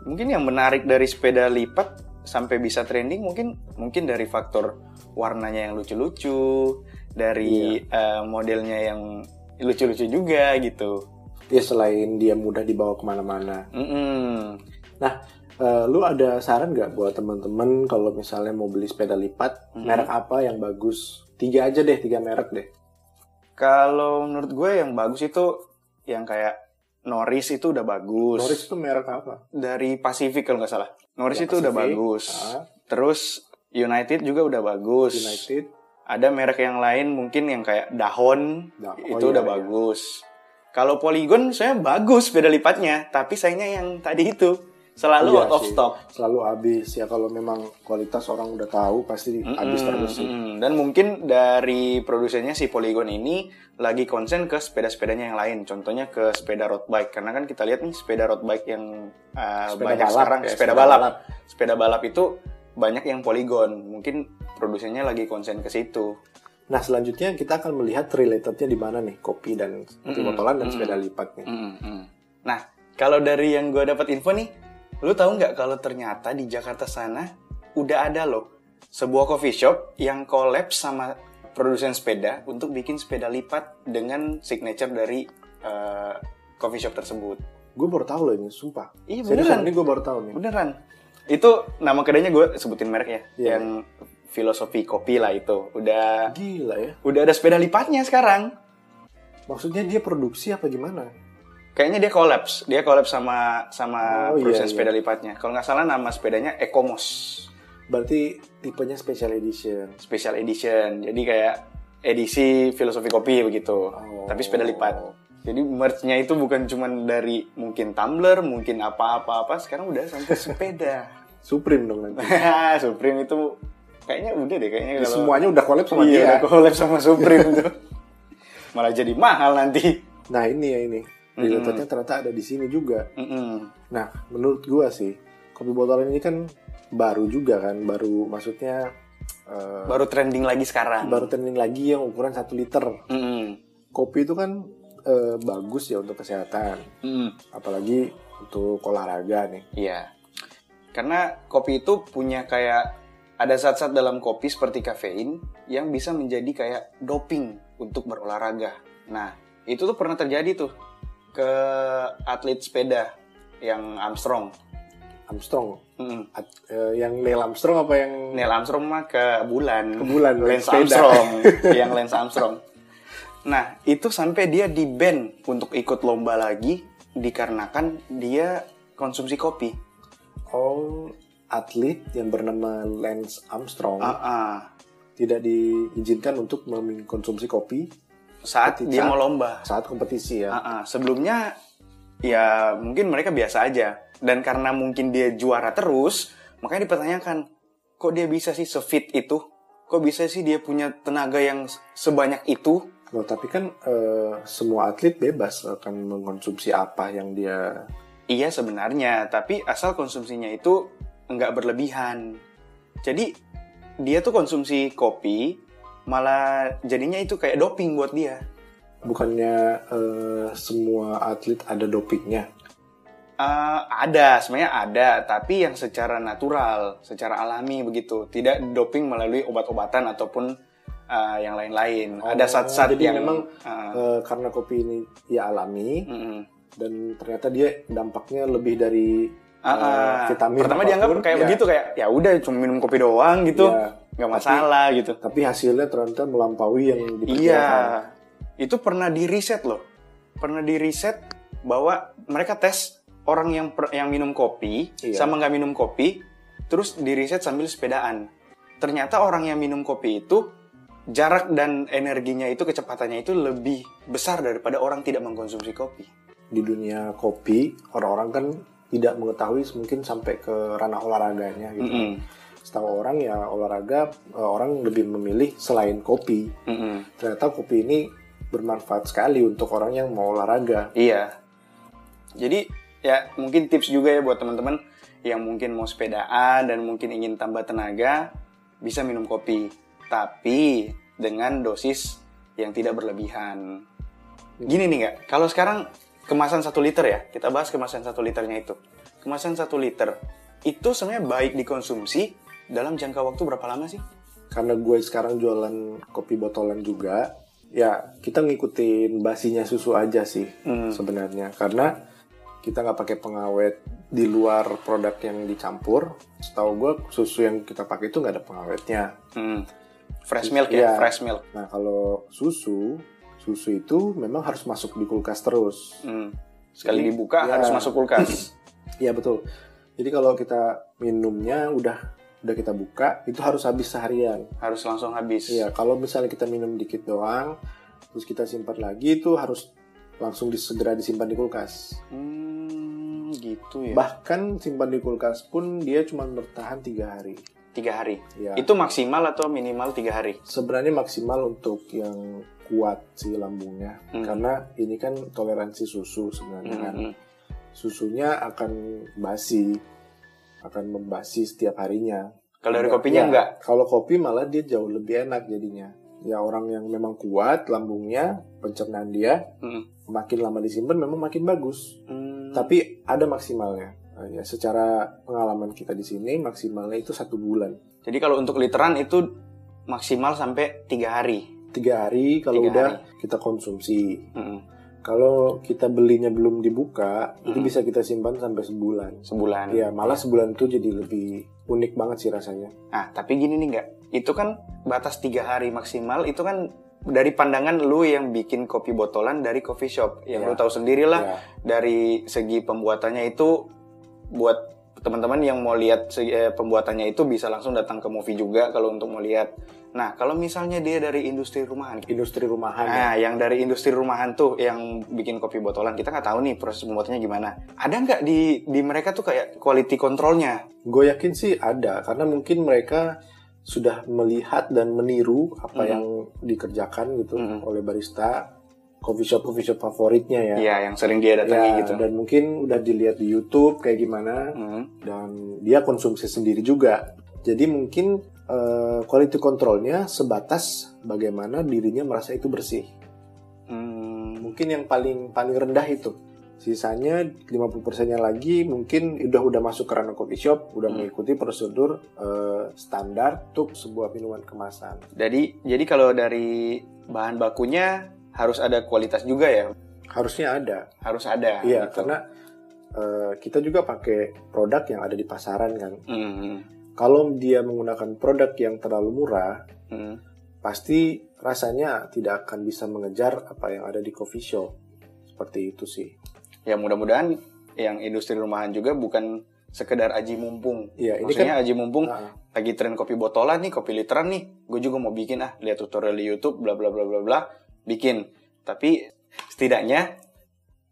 [SPEAKER 3] Mungkin yang menarik dari sepeda lipat sampai bisa trending mungkin mungkin dari faktor warnanya yang lucu-lucu, dari eh, modelnya yang lucu-lucu juga gitu.
[SPEAKER 2] Ya selain dia mudah dibawa ke mana-mana.
[SPEAKER 3] Mm-mm.
[SPEAKER 2] Nah, eh, lu ada saran nggak buat teman-teman kalau misalnya mau beli sepeda lipat,
[SPEAKER 3] Hmm.
[SPEAKER 2] merek apa yang bagus? Tiga aja deh, tiga merek deh.
[SPEAKER 3] Kalau menurut gue yang bagus itu yang kayak Norris itu udah bagus.
[SPEAKER 2] Norris itu merek apa?
[SPEAKER 3] dari Pacific kalau nggak salah. Norris
[SPEAKER 2] Ya,
[SPEAKER 3] itu udah
[SPEAKER 2] Pacific.
[SPEAKER 3] bagus.
[SPEAKER 2] Ah.
[SPEAKER 3] Terus United juga udah bagus.
[SPEAKER 2] United.
[SPEAKER 3] Ada merek yang lain mungkin yang kayak Dahon
[SPEAKER 2] Dah- oh
[SPEAKER 3] itu
[SPEAKER 2] iya,
[SPEAKER 3] udah
[SPEAKER 2] iya.
[SPEAKER 3] bagus. Kalau Polygon saya bagus sepeda lipatnya, tapi sayangnya yang tadi itu selalu
[SPEAKER 2] Iya
[SPEAKER 3] out of
[SPEAKER 2] sih.
[SPEAKER 3] stock.
[SPEAKER 2] Selalu habis ya kalau memang kualitas orang udah tahu pasti habis
[SPEAKER 3] Mm,
[SPEAKER 2] terus sih.
[SPEAKER 3] mm. Dan mungkin dari produsennya si Polygon ini lagi konsen ke sepeda-sepedanya yang lain. Contohnya ke sepeda road bike. Karena kan kita lihat nih sepeda road bike yang uh,
[SPEAKER 2] Sepeda
[SPEAKER 3] banyak
[SPEAKER 2] balap
[SPEAKER 3] sekarang.
[SPEAKER 2] ya,
[SPEAKER 3] sepeda,
[SPEAKER 2] sepeda
[SPEAKER 3] balap.
[SPEAKER 2] balap.
[SPEAKER 3] Sepeda balap itu banyak yang Polygon. Mungkin produsennya lagi konsen ke situ.
[SPEAKER 2] Nah selanjutnya kita akan melihat relatednya di mana nih kopi dan kopi
[SPEAKER 3] Mm-mm,
[SPEAKER 2] botolan dan sepeda lipat nih.
[SPEAKER 3] Mm, mm. Nah, kalau dari yang gue dapat info nih, lu tahu nggak kalau ternyata di Jakarta sana udah ada loh sebuah coffee shop yang collab sama produsen sepeda untuk bikin sepeda lipat dengan signature dari eh, coffee shop tersebut.
[SPEAKER 2] Gue baru tahu loh ini, sumpah.
[SPEAKER 3] Iya,
[SPEAKER 2] Seriusan,
[SPEAKER 3] beneran.
[SPEAKER 2] ini gue baru tahu nih.
[SPEAKER 3] Beneran. Itu nama kedainya gue sebutin merek ya,
[SPEAKER 2] Iya.
[SPEAKER 3] yang filosofi kopi lah itu. Udah
[SPEAKER 2] Gila ya.
[SPEAKER 3] udah ada sepeda lipatnya sekarang.
[SPEAKER 2] Maksudnya dia produksi apa gimana?
[SPEAKER 3] Kayaknya dia collabs, dia collabs sama sama
[SPEAKER 2] Oh, iya,
[SPEAKER 3] produsen
[SPEAKER 2] iya.
[SPEAKER 3] sepeda lipatnya. Kalau nggak salah nama sepedanya Ecomos
[SPEAKER 2] Berarti tipenya special edition.
[SPEAKER 3] Special Edition. Jadi kayak edisi filosofi kopi begitu,
[SPEAKER 2] Oh.
[SPEAKER 3] tapi sepeda lipat. Jadi merch-nya itu bukan cuman dari mungkin tumbler, mungkin apa-apa-apa, sekarang udah sampai sepeda.
[SPEAKER 2] Supreme dong nanti.
[SPEAKER 3] Supreme itu kayaknya udah deh kayaknya
[SPEAKER 2] Ini
[SPEAKER 3] kalau
[SPEAKER 2] semuanya udah collab sama
[SPEAKER 3] iya,
[SPEAKER 2] dia.
[SPEAKER 3] udah collab sama Supreme tuh. Malah jadi mahal nanti.
[SPEAKER 2] Nah ini ya ini. Relatednya ternyata ada di sini juga.
[SPEAKER 3] Mm-mm.
[SPEAKER 2] Nah menurut gua sih kopi botolan ini kan baru juga kan, baru maksudnya eh,
[SPEAKER 3] Baru trending lagi sekarang.
[SPEAKER 2] baru trending lagi yang ukuran 1 liter.
[SPEAKER 3] Mm-mm.
[SPEAKER 2] Kopi itu kan eh, bagus ya untuk kesehatan,
[SPEAKER 3] Mm-mm.
[SPEAKER 2] apalagi untuk olahraga nih.
[SPEAKER 3] Iya. Karena kopi itu punya kayak ada zat-zat dalam kopi seperti kafein yang bisa menjadi kayak doping untuk berolahraga. Nah, itu tuh pernah terjadi tuh ke atlet sepeda yang Armstrong.
[SPEAKER 2] Armstrong,
[SPEAKER 3] Mm.
[SPEAKER 2] At- eh, yang Neil Armstrong apa yang
[SPEAKER 3] Neil Armstrong mah ke bulan.
[SPEAKER 2] Ke bulan,
[SPEAKER 3] Lance
[SPEAKER 2] sepeda.
[SPEAKER 3] Armstrong. yang Lance Armstrong. Nah, itu sampai dia di ban untuk ikut lomba lagi dikarenakan dia konsumsi kopi.
[SPEAKER 2] oh atlet yang bernama Lance Armstrong
[SPEAKER 3] Ah, ah.
[SPEAKER 2] tidak diizinkan untuk mengkonsumsi kopi
[SPEAKER 3] Saat
[SPEAKER 2] Ketika-
[SPEAKER 3] dia mau lomba.
[SPEAKER 2] saat kompetisi ya.
[SPEAKER 3] Ah, ah. Sebelumnya ya mungkin mereka biasa aja. Dan karena mungkin dia juara terus, makanya dipertanyakan, kok dia bisa sih sefit itu? Kok bisa sih dia punya tenaga yang sebanyak itu?
[SPEAKER 2] Loh, tapi kan eh, semua atlet bebas akan mengkonsumsi apa yang dia
[SPEAKER 3] Iya sebenarnya, tapi asal konsumsinya itu nggak berlebihan. Jadi dia tuh konsumsi kopi, malah jadinya itu kayak doping buat dia.
[SPEAKER 2] bukannya eh, semua atlet ada dopingnya.
[SPEAKER 3] Eh, ada, sebenarnya ada, tapi yang secara natural, secara alami begitu, tidak doping melalui obat-obatan ataupun eh, yang lain-lain. ada saat-saat
[SPEAKER 2] Oh,
[SPEAKER 3] yang
[SPEAKER 2] memang
[SPEAKER 3] eh,
[SPEAKER 2] eh, karena kopi ini ya alami
[SPEAKER 3] mm-mm.
[SPEAKER 2] dan ternyata dia dampaknya lebih dari
[SPEAKER 3] Ah.
[SPEAKER 2] vitamin
[SPEAKER 3] Pertama
[SPEAKER 2] apa pun,
[SPEAKER 3] dianggap kayak
[SPEAKER 2] ya.
[SPEAKER 3] begitu kayak ya udah cuma minum kopi doang gitu,
[SPEAKER 2] Ya,
[SPEAKER 3] nggak masalah gitu.
[SPEAKER 2] tapi hasilnya ternyata melampaui yang
[SPEAKER 3] Iya,
[SPEAKER 2] diperkirakan.
[SPEAKER 3] itu pernah di riset loh, pernah di riset bahwa mereka tes orang yang per- yang minum kopi
[SPEAKER 2] Iya.
[SPEAKER 3] sama nggak minum kopi, terus di riset sambil sepedaan. Ternyata orang yang minum kopi itu jarak dan energinya itu kecepatannya itu lebih besar daripada orang tidak mengkonsumsi kopi.
[SPEAKER 2] di dunia kopi orang-orang kan tidak mengetahui mungkin sampai ke ranah olahraganya gitu.
[SPEAKER 3] Mm-mm.
[SPEAKER 2] Setahu orang ya olahraga eh, orang lebih memilih selain kopi.
[SPEAKER 3] Mm-mm.
[SPEAKER 2] Ternyata kopi ini bermanfaat sekali untuk orang yang mau olahraga.
[SPEAKER 3] Iya. Jadi ya mungkin tips juga ya buat teman-teman yang mungkin mau sepedaan dan mungkin ingin tambah tenaga bisa minum kopi, tapi dengan dosis yang tidak berlebihan. Gini nih nggak? Kalau sekarang kemasan satu liter ya, kita bahas kemasan satu liternya itu. Kemasan satu liter itu sebenarnya baik dikonsumsi dalam jangka waktu berapa lama sih?
[SPEAKER 2] Karena gue sekarang jualan kopi botolan juga, ya kita ngikutin basinya susu aja sih
[SPEAKER 3] Hmm.
[SPEAKER 2] sebenarnya. Karena kita nggak pakai pengawet di luar produk yang dicampur. Setahu gue susu yang kita pakai itu nggak ada pengawetnya.
[SPEAKER 3] Hmm. Fresh milk ya,
[SPEAKER 2] Iya.
[SPEAKER 3] fresh milk.
[SPEAKER 2] Nah kalau susu, susu itu memang harus masuk di kulkas terus.
[SPEAKER 3] Hmm. Sekali
[SPEAKER 2] Jadi,
[SPEAKER 3] dibuka
[SPEAKER 2] ya.
[SPEAKER 3] harus masuk kulkas.
[SPEAKER 2] Iya betul. Jadi kalau kita minumnya udah udah kita buka, itu harus habis seharian.
[SPEAKER 3] harus langsung habis.
[SPEAKER 2] Iya, kalau misalnya kita minum dikit doang, terus kita simpan lagi itu harus langsung segera disimpan di kulkas.
[SPEAKER 3] Hmm, gitu ya.
[SPEAKER 2] Bahkan simpan di kulkas pun dia cuma bertahan tiga hari.
[SPEAKER 3] tiga hari.
[SPEAKER 2] Ya.
[SPEAKER 3] Itu maksimal atau minimal tiga hari?
[SPEAKER 2] Sebenarnya maksimal untuk yang kuat sih lambungnya,
[SPEAKER 3] Hmm.
[SPEAKER 2] karena ini kan toleransi susu sebenarnya kan.
[SPEAKER 3] Hmm,
[SPEAKER 2] Susunya akan basi, akan membasi setiap harinya.
[SPEAKER 3] Kalau dari kopinya
[SPEAKER 2] ya,
[SPEAKER 3] enggak?
[SPEAKER 2] Kalau kopi malah dia jauh lebih enak jadinya. Ya orang yang memang kuat lambungnya, pencernaan dia,
[SPEAKER 3] Hmm.
[SPEAKER 2] makin lama disimpan memang makin bagus.
[SPEAKER 3] Hmm.
[SPEAKER 2] Tapi ada maksimalnya. Nah, ya secara pengalaman kita di sini maksimalnya itu satu bulan.
[SPEAKER 3] Jadi kalau untuk literan itu maksimal sampai tiga hari.
[SPEAKER 2] Tiga hari kalau
[SPEAKER 3] Tiga
[SPEAKER 2] udah
[SPEAKER 3] hari.
[SPEAKER 2] kita konsumsi.
[SPEAKER 3] Hmm.
[SPEAKER 2] Kalau kita belinya belum dibuka, itu
[SPEAKER 3] Hmm.
[SPEAKER 2] bisa kita simpan sampai sebulan.
[SPEAKER 3] Sebulan.
[SPEAKER 2] Ya malah sebulan itu jadi lebih unik banget sih rasanya.
[SPEAKER 3] Nah, tapi gini nih enggak? Itu kan batas tiga hari maksimal. Itu kan dari pandangan lu yang bikin kopi botolan dari coffee shop. Yang
[SPEAKER 2] Ya.
[SPEAKER 3] lu tahu sendiri lah
[SPEAKER 2] Ya.
[SPEAKER 3] dari segi pembuatannya itu buat teman-teman yang mau lihat eh, pembuatannya itu bisa langsung datang ke movie juga kalau untuk mau lihat. Nah, kalau misalnya dia dari industri rumahan,
[SPEAKER 2] Industri rumahan. ya.
[SPEAKER 3] Nah, yang dari industri rumahan tuh yang bikin kopi botolan, kita nggak tahu nih proses pembuatannya gimana. Ada nggak di di mereka tuh kayak quality controlnya?
[SPEAKER 2] Gue yakin sih ada karena mungkin mereka sudah melihat dan meniru apa
[SPEAKER 3] Mhm.
[SPEAKER 2] yang dikerjakan gitu
[SPEAKER 3] Mhm.
[SPEAKER 2] oleh barista coffee shop coffee shop favoritnya ya.
[SPEAKER 3] Iya, yang sering dia datangi
[SPEAKER 2] Ya,
[SPEAKER 3] gitu.
[SPEAKER 2] dan mungkin udah dilihat di YouTube kayak gimana
[SPEAKER 3] Hmm.
[SPEAKER 2] dan dia konsumsi sendiri juga. Jadi mungkin eh, quality controlnya sebatas bagaimana dirinya merasa itu bersih.
[SPEAKER 3] Hmm.
[SPEAKER 2] Mungkin yang paling paling rendah itu. Sisanya 50%-nya lagi mungkin udah udah masuk ke ranah coffee shop, udah
[SPEAKER 3] Hmm.
[SPEAKER 2] mengikuti prosedur eh, standar untuk sebuah minuman kemasan.
[SPEAKER 3] Jadi jadi kalau dari bahan bakunya harus ada kualitas juga ya,
[SPEAKER 2] Harusnya ada.
[SPEAKER 3] harus ada.
[SPEAKER 2] Iya,
[SPEAKER 3] gitu.
[SPEAKER 2] karena eh, kita juga pakai produk yang ada di pasaran kan.
[SPEAKER 3] Hmm.
[SPEAKER 2] Kalau dia menggunakan produk yang terlalu murah,
[SPEAKER 3] Hmm.
[SPEAKER 2] pasti rasanya tidak akan bisa mengejar apa yang ada di coffee shop. Seperti itu sih.
[SPEAKER 3] Ya mudah-mudahan yang industri rumahan juga bukan sekedar aji mumpung.
[SPEAKER 2] Iya, ini
[SPEAKER 3] Maksudnya
[SPEAKER 2] kan
[SPEAKER 3] aji mumpung
[SPEAKER 2] Ah,
[SPEAKER 3] lagi tren kopi botolan nih, kopi literan nih, gue juga mau bikin ah, lihat tutorial di YouTube, bla bla bla bla bla, bikin. Tapi setidaknya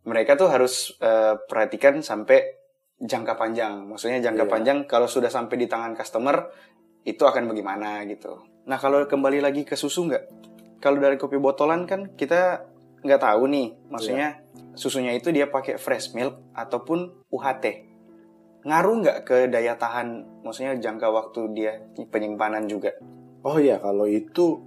[SPEAKER 3] mereka tuh harus eh, perhatikan sampai jangka panjang. Maksudnya jangka
[SPEAKER 2] Iya.
[SPEAKER 3] panjang kalau sudah sampai di tangan customer itu akan bagaimana gitu. Nah kalau kembali lagi ke susu nggak? Kalau dari kopi botolan kan kita nggak tahu nih, maksudnya susunya itu dia pakai fresh milk ataupun UHT ngaruh nggak ke daya tahan maksudnya jangka waktu dia penyimpanan juga
[SPEAKER 2] oh iya, kalau itu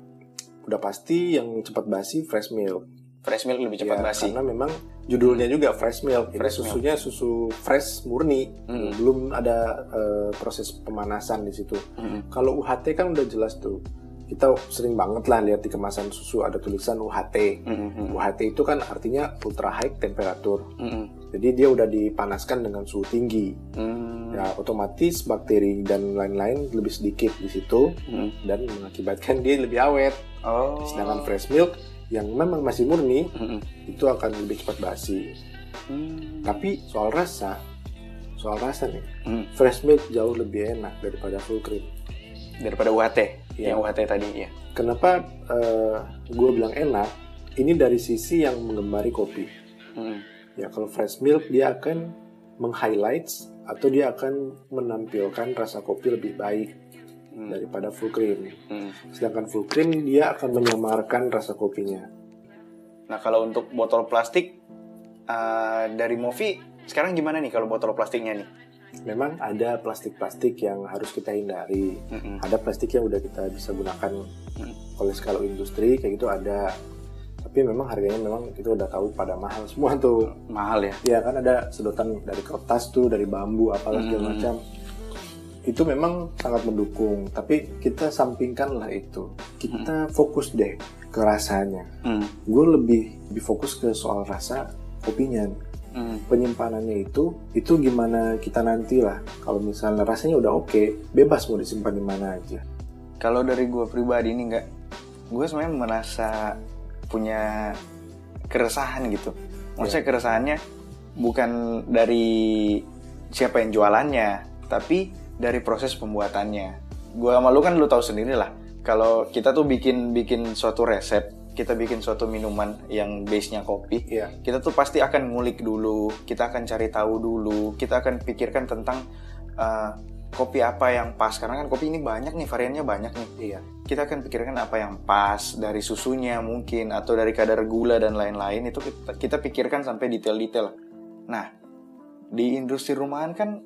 [SPEAKER 2] udah pasti yang cepat basi fresh milk.
[SPEAKER 3] fresh milk lebih cepat
[SPEAKER 2] Ya,
[SPEAKER 3] basi.
[SPEAKER 2] karena memang judulnya juga fresh milk. Ini
[SPEAKER 3] Fresh milk.
[SPEAKER 2] susunya susu fresh murni,
[SPEAKER 3] Mm.
[SPEAKER 2] belum ada eh, proses pemanasan di situ.
[SPEAKER 3] Mm-mm.
[SPEAKER 2] Kalau UHT kan udah jelas tuh. Kita sering banget lah lihat di kemasan susu ada tulisan UHT.
[SPEAKER 3] Mm-mm.
[SPEAKER 2] UHT itu kan artinya ultra high temperatur.
[SPEAKER 3] Mm-mm.
[SPEAKER 2] Jadi dia udah dipanaskan dengan suhu tinggi.
[SPEAKER 3] Mm.
[SPEAKER 2] Ya otomatis bakteri dan lain-lain lebih sedikit di situ
[SPEAKER 3] Mm.
[SPEAKER 2] dan mengakibatkan dia lebih awet.
[SPEAKER 3] Oh.
[SPEAKER 2] Sedangkan fresh milk yang memang masih murni
[SPEAKER 3] Mm-mm.
[SPEAKER 2] itu akan lebih cepat basi.
[SPEAKER 3] Mm.
[SPEAKER 2] Tapi soal rasa, soal rasa nih,
[SPEAKER 3] Mm.
[SPEAKER 2] fresh milk jauh lebih enak daripada full cream.
[SPEAKER 3] Daripada UHT,
[SPEAKER 2] Iya.
[SPEAKER 3] yang UHT tadi ya.
[SPEAKER 2] Kenapa gue bilang enak? Ini dari sisi yang menggemari kopi.
[SPEAKER 3] Mm.
[SPEAKER 2] Ya kalau fresh milk dia akan meng-highlights atau dia akan menampilkan rasa kopi lebih baik
[SPEAKER 3] Mm.
[SPEAKER 2] daripada full cream.
[SPEAKER 3] Mm.
[SPEAKER 2] Sedangkan full cream dia akan menyamarkan rasa kopinya.
[SPEAKER 3] Nah kalau untuk botol plastik eh, dari Movi sekarang gimana nih kalau botol plastiknya nih?
[SPEAKER 2] Memang ada plastik-plastik yang harus kita hindari.
[SPEAKER 3] Mm-mm.
[SPEAKER 2] Ada plastik yang udah kita bisa gunakan
[SPEAKER 3] Hmm.
[SPEAKER 2] oleh skala industri kayak gitu ada. Tapi memang harganya memang kita udah tahu pada mahal semua tuh.
[SPEAKER 3] Mahal ya.
[SPEAKER 2] Ya kan ada sedotan dari kertas tuh, dari bambu apalah segala
[SPEAKER 3] Hmm.
[SPEAKER 2] macam. Itu memang sangat mendukung, tapi kita sampingkanlah itu. Kita fokus deh ke rasanya.
[SPEAKER 3] Mm.
[SPEAKER 2] Gue lebih lebih fokus ke soal rasa kopinya.
[SPEAKER 3] Mm.
[SPEAKER 2] Penyimpanannya itu itu gimana kita nanti lah. Kalau misalnya rasanya udah oke, bebas mau disimpan di mana aja.
[SPEAKER 3] Kalau dari gue pribadi nih nggak, gue sebenarnya merasa punya keresahan gitu. Maksudnya keresahannya bukan dari siapa yang jualannya, tapi dari proses pembuatannya. Gue sama lu kan lu tahu sendiri lah. Kalau kita tuh bikin bikin suatu resep, kita bikin suatu minuman yang base-nya kopi,
[SPEAKER 2] Iya.
[SPEAKER 3] kita tuh pasti akan ngulik dulu, kita akan cari tahu dulu, kita akan pikirkan tentang uh, kopi apa yang pas karena kan kopi ini banyak nih variannya banyak nih.
[SPEAKER 2] Iya.
[SPEAKER 3] Kita akan pikirkan apa yang pas dari susunya mungkin atau dari kadar gula dan lain-lain itu kita, kita pikirkan sampai detail-detail. Nah di industri rumahan kan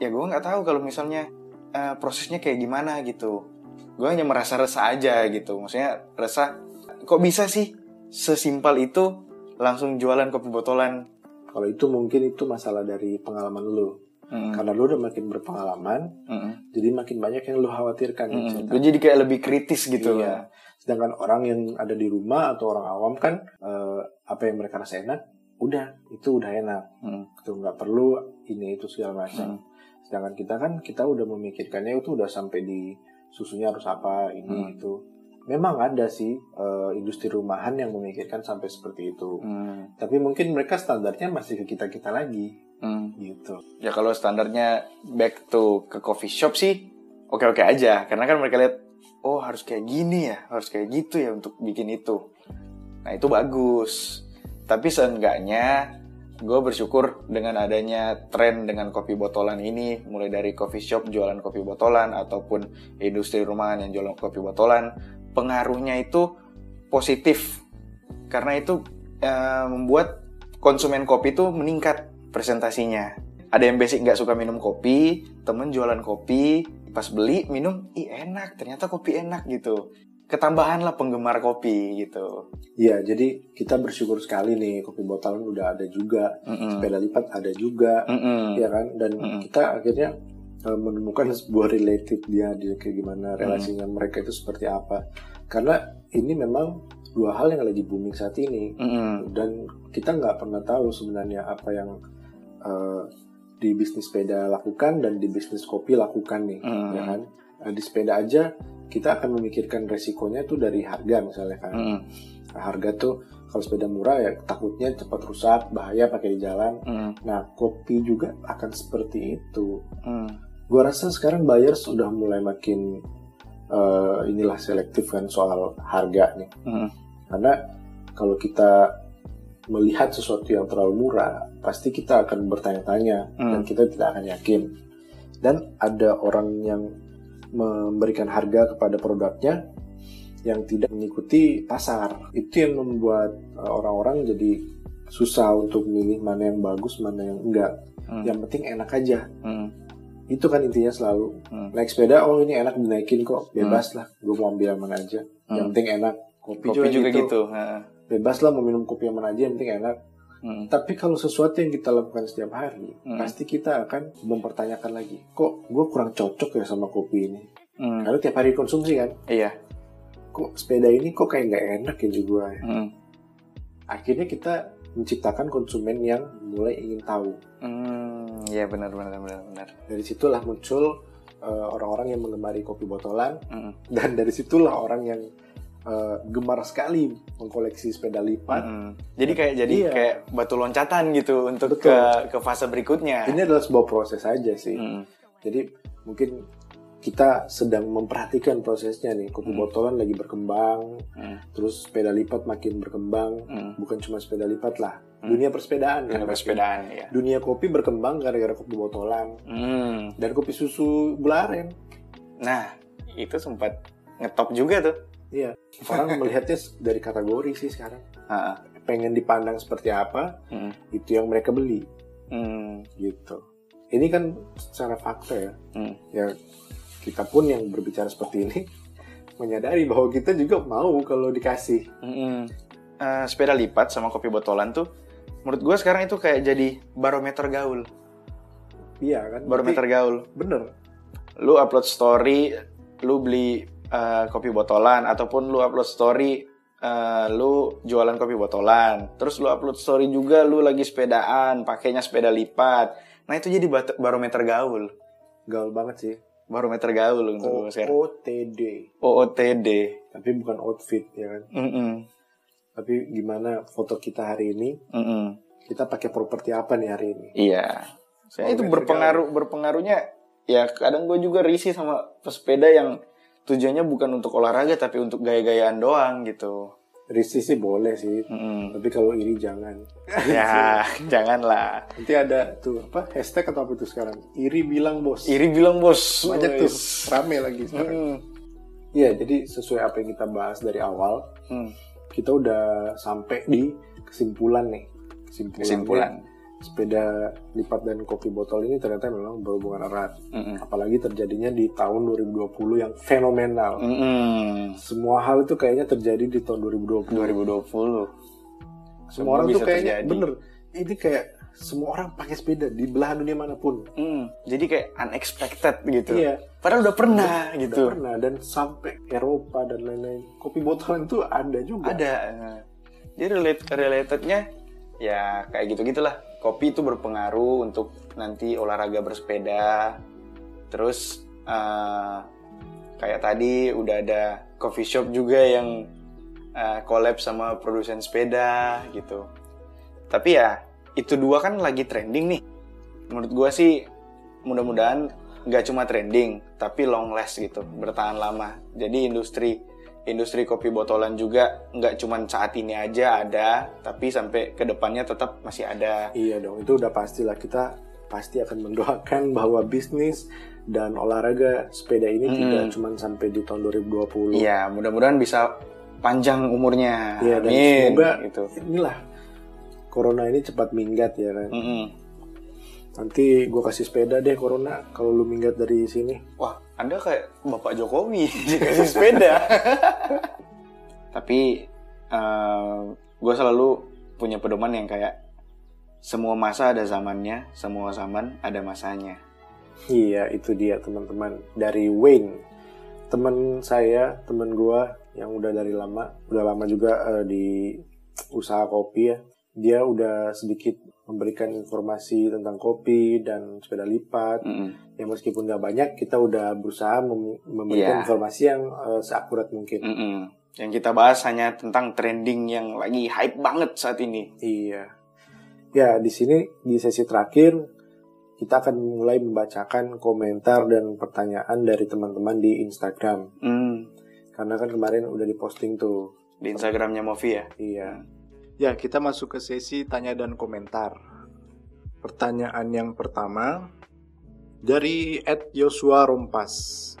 [SPEAKER 3] ya gue nggak tahu kalau misalnya uh, prosesnya kayak gimana gitu. Gue hanya merasa resah aja gitu. Maksudnya resah kok bisa sih sesimpel itu langsung jualan kopi botolan.
[SPEAKER 2] Kalau itu mungkin itu masalah dari pengalaman lu.
[SPEAKER 3] Mm-mm.
[SPEAKER 2] Karena lu udah makin berpengalaman,
[SPEAKER 3] Mm-mm.
[SPEAKER 2] jadi makin banyak yang lu khawatirkan.
[SPEAKER 3] Gue jadi kayak lebih kritis gitu
[SPEAKER 2] Iya. Sedangkan orang yang ada di rumah atau orang awam kan eh, apa yang mereka rasa enak, udah itu udah enak.
[SPEAKER 3] Mm.
[SPEAKER 2] Itu nggak perlu ini itu segala macam.
[SPEAKER 3] Hmm.
[SPEAKER 2] Sedangkan kita kan kita udah memikirkannya itu udah sampai di susunya harus apa ini
[SPEAKER 3] Hmm.
[SPEAKER 2] itu. Memang ada sih eh, industri rumahan yang memikirkan sampai seperti itu.
[SPEAKER 3] Mm.
[SPEAKER 2] Tapi mungkin mereka standarnya masih ke kita kita lagi
[SPEAKER 3] Mm.
[SPEAKER 2] gitu.
[SPEAKER 3] Ya kalau standarnya back to ke coffee shop sih oke-oke aja karena kan mereka lihat oh harus kayak gini ya, harus kayak gitu ya untuk bikin itu. Nah, itu bagus. Tapi seenggaknya gue bersyukur dengan adanya tren dengan kopi botolan ini mulai dari coffee shop jualan kopi botolan ataupun industri rumahan yang jualan kopi botolan pengaruhnya itu positif karena itu eh, membuat konsumen kopi itu meningkat presentasinya ada yang basic nggak suka minum kopi temen jualan kopi pas beli minum ih enak ternyata kopi enak gitu ketambahan lah penggemar kopi gitu
[SPEAKER 2] Iya, jadi kita bersyukur sekali nih kopi botolan udah ada juga,
[SPEAKER 3] Mm-mm.
[SPEAKER 2] sepeda lipat ada juga,
[SPEAKER 3] Mm-mm.
[SPEAKER 2] ya kan? Dan
[SPEAKER 3] Mm-mm.
[SPEAKER 2] kita akhirnya eh, menemukan sebuah related dia, dia kayak gimana relasinya mereka itu seperti apa. Karena ini memang dua hal yang lagi booming saat ini,
[SPEAKER 3] Mm-mm.
[SPEAKER 2] dan kita nggak pernah tahu sebenarnya apa yang eh, di bisnis sepeda lakukan dan di bisnis kopi lakukan nih,
[SPEAKER 3] Mm.
[SPEAKER 2] ya kan? Eh, di sepeda aja kita akan memikirkan resikonya tuh dari harga misalnya kan. Nah, harga tuh kalau sepeda murah ya takutnya cepat rusak, bahaya pakai di jalan.
[SPEAKER 3] Mm-mm.
[SPEAKER 2] Nah, kopi juga akan seperti itu.
[SPEAKER 3] Mm.
[SPEAKER 2] Gua rasa sekarang buyers sudah mulai makin eh, inilah selektif kan soal harga nih.
[SPEAKER 3] Mm.
[SPEAKER 2] Karena kalau kita melihat sesuatu yang terlalu murah, pasti kita akan bertanya-tanya
[SPEAKER 3] Hmm.
[SPEAKER 2] dan kita tidak akan yakin. Dan ada orang yang memberikan harga kepada produknya yang tidak mengikuti pasar. Itu yang membuat uh, orang-orang jadi susah untuk milih mana yang bagus, mana yang enggak.
[SPEAKER 3] Hmm.
[SPEAKER 2] Yang penting enak aja.
[SPEAKER 3] Mm.
[SPEAKER 2] Itu kan intinya selalu.
[SPEAKER 3] Hmm.
[SPEAKER 2] Naik sepeda, oh ini enak dinaikin kok, bebas lah. Gue mau ambil yang mana aja. Yang
[SPEAKER 3] Hmm.
[SPEAKER 2] penting enak. Kopi,
[SPEAKER 3] kopi juga,
[SPEAKER 2] gitu.
[SPEAKER 3] gitu,
[SPEAKER 2] bebas lah mau minum kopi yang mana aja yang penting enak.
[SPEAKER 3] Mm.
[SPEAKER 2] Tapi kalau sesuatu yang kita lakukan setiap hari,
[SPEAKER 3] Hmm.
[SPEAKER 2] pasti kita akan mempertanyakan lagi, kok gue kurang cocok ya sama kopi ini?
[SPEAKER 3] Mm.
[SPEAKER 2] Karena tiap hari konsumsi kan,
[SPEAKER 3] Iya.
[SPEAKER 2] kok sepeda ini kok kayak nggak enak ya di gua ya.
[SPEAKER 3] Mm.
[SPEAKER 2] Akhirnya kita menciptakan konsumen yang mulai ingin tahu.
[SPEAKER 3] Mm. Iya benar benar benar benar.
[SPEAKER 2] Dari situlah muncul eh, orang-orang yang mengemari kopi botolan,
[SPEAKER 3] Mm.
[SPEAKER 2] dan dari situlah orang yang eh, gemar sekali mengkoleksi sepeda lipat.
[SPEAKER 3] Mm. Jadi kayak jadi
[SPEAKER 2] Iya.
[SPEAKER 3] kayak batu loncatan gitu untuk
[SPEAKER 2] Betul.
[SPEAKER 3] ke ke fase berikutnya.
[SPEAKER 2] Ini adalah sebuah proses aja sih.
[SPEAKER 3] Mm.
[SPEAKER 2] Jadi mungkin kita sedang memperhatikan prosesnya nih. Kopi
[SPEAKER 3] Hmm.
[SPEAKER 2] botolan lagi berkembang,
[SPEAKER 3] Mm.
[SPEAKER 2] terus sepeda lipat makin berkembang.
[SPEAKER 3] Mm.
[SPEAKER 2] Bukan cuma sepeda lipat lah,
[SPEAKER 3] Hmm.
[SPEAKER 2] dunia persepedaan. Kan.
[SPEAKER 3] persepedaan ya.
[SPEAKER 2] Dunia kopi berkembang gara-gara kopi botolan
[SPEAKER 3] Mm.
[SPEAKER 2] dan kopi susu gula aren.
[SPEAKER 3] Nah itu sempat ngetop juga tuh.
[SPEAKER 2] Iya, orang melihatnya dari kategori sih sekarang.
[SPEAKER 3] Ha.
[SPEAKER 2] Pengen dipandang seperti apa,
[SPEAKER 3] Mm.
[SPEAKER 2] itu yang mereka beli
[SPEAKER 3] Mm.
[SPEAKER 2] gitu. Ini kan secara fakta ya.
[SPEAKER 3] Mm.
[SPEAKER 2] Ya kita pun yang berbicara seperti ini menyadari bahwa kita juga mau kalau dikasih.
[SPEAKER 3] Mm-mm. Eh, sepeda lipat sama kopi botolan tuh menurut gue sekarang itu kayak jadi barometer gaul
[SPEAKER 2] Iya kan?
[SPEAKER 3] barometer gaul
[SPEAKER 2] Berarti Bener.
[SPEAKER 3] lu upload story lu beli eh, kopi botolan ataupun lu upload story eh, lu jualan kopi botolan terus lu upload story juga lu lagi sepedaan pakainya sepeda lipat nah itu jadi barometer gaul
[SPEAKER 2] Gaul banget sih.
[SPEAKER 3] Barometer gaul untuk gue sekarang
[SPEAKER 2] OOTD.
[SPEAKER 3] OOTD
[SPEAKER 2] Tapi bukan outfit ya kan.
[SPEAKER 3] Mm-mm.
[SPEAKER 2] Tapi gimana foto kita hari ini,
[SPEAKER 3] Mm-mm.
[SPEAKER 2] kita pakai properti apa nih hari ini?
[SPEAKER 3] Iya. Saya itu berpengaruh berpengaruhnya ya kadang gue juga risih sama pesepeda yang tujuannya bukan untuk olahraga tapi untuk gaya-gayaan doang gitu.
[SPEAKER 2] Risi sih boleh sih.
[SPEAKER 3] Mm-mm.
[SPEAKER 2] Tapi kalau iri jangan.
[SPEAKER 3] ya janganlah.
[SPEAKER 2] Nanti ada tuh apa hashtag atau apa itu sekarang? Iri bilang bos.
[SPEAKER 3] Iri bilang bos.
[SPEAKER 2] banyak tuh rame lagi sekarang. Iya, jadi sesuai apa yang kita bahas dari awal,
[SPEAKER 3] Hmm.
[SPEAKER 2] kita udah sampai di kesimpulan nih. Kesimpulannya,
[SPEAKER 3] Kesimpulan.
[SPEAKER 2] Sepeda lipat dan kopi botol ini ternyata memang berhubungan erat.
[SPEAKER 3] Mm-mm.
[SPEAKER 2] Apalagi terjadinya di tahun 2020 yang fenomenal.
[SPEAKER 3] Mm-mm.
[SPEAKER 2] Semua hal itu kayaknya terjadi di tahun 2020.
[SPEAKER 3] 2020.
[SPEAKER 2] Semua
[SPEAKER 3] Semua
[SPEAKER 2] orang tuh kayaknya
[SPEAKER 3] terjadi.
[SPEAKER 2] bener. Ini kayak semua orang pakai sepeda di belahan dunia mana pun.
[SPEAKER 3] Mm. Jadi kayak unexpected gitu.
[SPEAKER 2] Iya.
[SPEAKER 3] Padahal udah pernah
[SPEAKER 2] Udah
[SPEAKER 3] gitu.
[SPEAKER 2] pernah dan sampai Eropa dan lain-lain. Kopi botolan itu ada juga.
[SPEAKER 3] Ada. Jadi relate, relatednya ya kayak gitu gitulah. Kopi itu berpengaruh untuk nanti olahraga bersepeda. Terus eh, kayak tadi udah ada coffee shop juga yang eh, collab sama produsen sepeda gitu. Tapi ya itu dua kan lagi trending nih. Menurut gua sih mudah-mudahan nggak cuma trending tapi long last gitu bertahan lama. Jadi industri industri kopi botolan juga nggak cuma saat ini aja ada, tapi sampai ke depannya tetap masih ada.
[SPEAKER 2] Iya dong, itu udah pastilah kita pasti akan mendoakan bahwa bisnis dan olahraga sepeda ini
[SPEAKER 3] Mm-mm.
[SPEAKER 2] tidak cuma sampai di tahun 2020.
[SPEAKER 3] Iya, mudah-mudahan bisa panjang umurnya.
[SPEAKER 2] Iya, dan
[SPEAKER 3] Amin.
[SPEAKER 2] semoga
[SPEAKER 3] gitu.
[SPEAKER 2] inilah corona ini cepat minggat ya kan.
[SPEAKER 3] Mm-mm.
[SPEAKER 2] Nanti gue kasih sepeda deh corona kalau lu minggat dari sini.
[SPEAKER 3] Wah, Anda kayak Bapak Jokowi dikasih sepeda. Tapi gue selalu punya pedoman yang kayak semua masa ada zamannya, semua zaman ada masanya.
[SPEAKER 2] Iya, itu dia teman-teman dari Wayne. Teman saya, teman gua yang udah dari lama, udah lama juga eh, di usaha kopi ya. Dia udah sedikit memberikan informasi tentang kopi dan sepeda lipat.
[SPEAKER 3] Mm-mm.
[SPEAKER 2] Ya meskipun nggak banyak, kita udah berusaha mem- memberikan
[SPEAKER 3] Iya.
[SPEAKER 2] informasi yang eh, seakurat mungkin.
[SPEAKER 3] Mm-mm. Yang kita bahas hanya tentang trending yang lagi hype banget saat ini.
[SPEAKER 2] Iya. Ya, di sini di sesi terakhir kita akan mulai membacakan komentar dan pertanyaan dari teman-teman di Instagram.
[SPEAKER 3] Hmm,
[SPEAKER 2] Karena kan kemarin udah diposting tuh.
[SPEAKER 3] di Instagramnya Movi ya.
[SPEAKER 2] Iya. Ya, kita masuk ke sesi tanya dan komentar. Pertanyaan yang pertama dari Ed Joshua Rompas.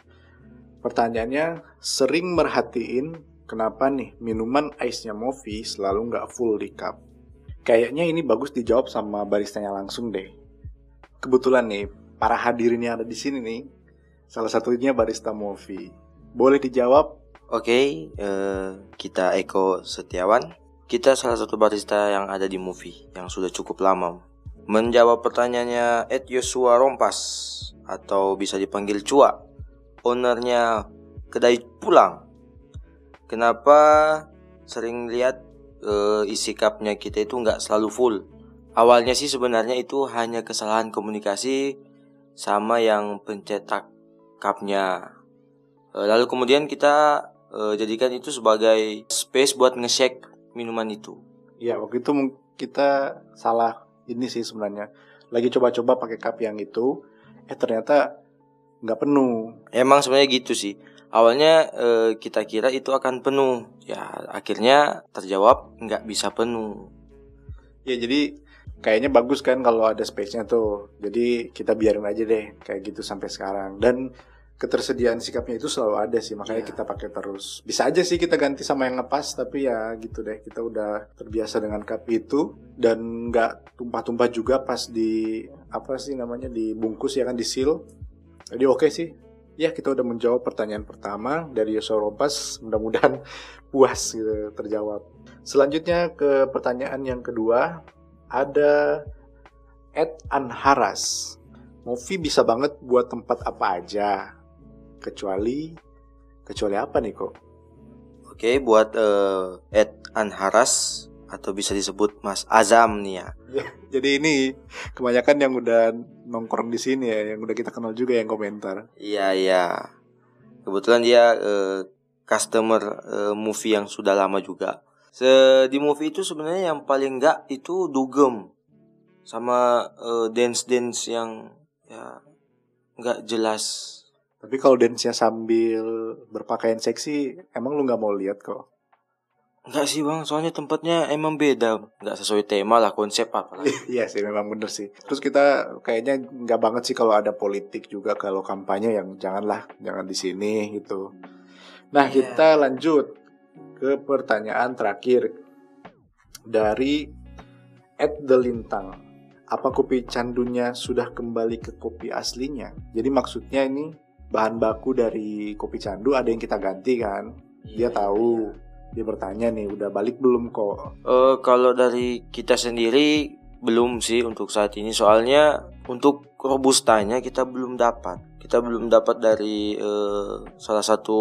[SPEAKER 2] Pertanyaannya, sering merhatiin kenapa nih minuman ice-nya Movi selalu nggak full di cup? Kayaknya ini bagus dijawab sama baristanya langsung deh. Kebetulan nih, para hadirin yang ada di sini nih, salah satunya barista Movi. Boleh dijawab?
[SPEAKER 4] Oke, eh, kita Eko Setiawan. Kita salah satu barista yang ada di movie yang sudah cukup lama. Menjawab pertanyaannya Ed Yosua Rompas atau bisa dipanggil Cua, ownernya kedai pulang. Kenapa sering lihat uh, isi cupnya kita itu nggak selalu full? Awalnya sih sebenarnya itu hanya kesalahan komunikasi sama yang pencetak cupnya. Uh, lalu kemudian kita uh, jadikan itu sebagai space buat nge-shake minuman itu.
[SPEAKER 1] Iya, waktu itu kita salah ini sih sebenarnya. Lagi coba-coba pakai cup yang itu, eh ternyata nggak penuh.
[SPEAKER 4] Emang sebenarnya gitu sih. Awalnya eh, kita kira itu akan penuh, ya akhirnya terjawab nggak bisa penuh.
[SPEAKER 1] Ya jadi kayaknya bagus kan kalau ada space-nya tuh. Jadi kita biarin aja deh kayak gitu sampai sekarang. Dan ketersediaan sikapnya itu selalu ada sih. Makanya yeah. kita pakai terus. Bisa aja sih kita ganti sama yang ngepas tapi ya gitu deh. Kita udah terbiasa dengan cup itu dan nggak tumpah-tumpah juga pas di apa sih namanya dibungkus ya kan di seal. Jadi oke okay sih. Ya kita udah menjawab pertanyaan pertama dari Yosua Rompas. Mudah-mudahan puas gitu terjawab. Selanjutnya ke pertanyaan yang kedua. Ada Ed Anharas. Movi bisa banget buat tempat apa aja kecuali kecuali apa nih kok?
[SPEAKER 4] Oke, buat uh, Ed Anharas atau bisa disebut Mas Azam nih ya.
[SPEAKER 1] ya. Jadi ini kebanyakan yang udah nongkrong di sini ya, yang udah kita kenal juga yang komentar.
[SPEAKER 4] Iya iya. Kebetulan dia uh, customer uh, movie yang sudah lama juga. Se di movie itu sebenarnya yang paling enggak itu dugem sama uh, dance dance yang ya nggak jelas
[SPEAKER 1] tapi kalau dance-nya sambil berpakaian seksi, emang lu nggak mau lihat kok?
[SPEAKER 4] Enggak sih bang, soalnya tempatnya emang beda, nggak sesuai tema lah konsep apa.
[SPEAKER 1] iya sih, memang bener sih. Terus kita kayaknya nggak banget sih kalau ada politik juga kalau kampanye yang janganlah, jangan di sini gitu. Nah yeah. kita lanjut ke pertanyaan terakhir dari Ed The Lintang. Apa kopi candunya sudah kembali ke kopi aslinya? Jadi maksudnya ini bahan baku dari kopi candu ada yang kita ganti kan? Dia iya, tahu. iya. dia bertanya nih udah balik belum kok?
[SPEAKER 4] Uh, kalau dari kita sendiri belum sih untuk saat ini. Soalnya untuk robustanya kita belum dapat. Kita belum dapat dari uh, salah satu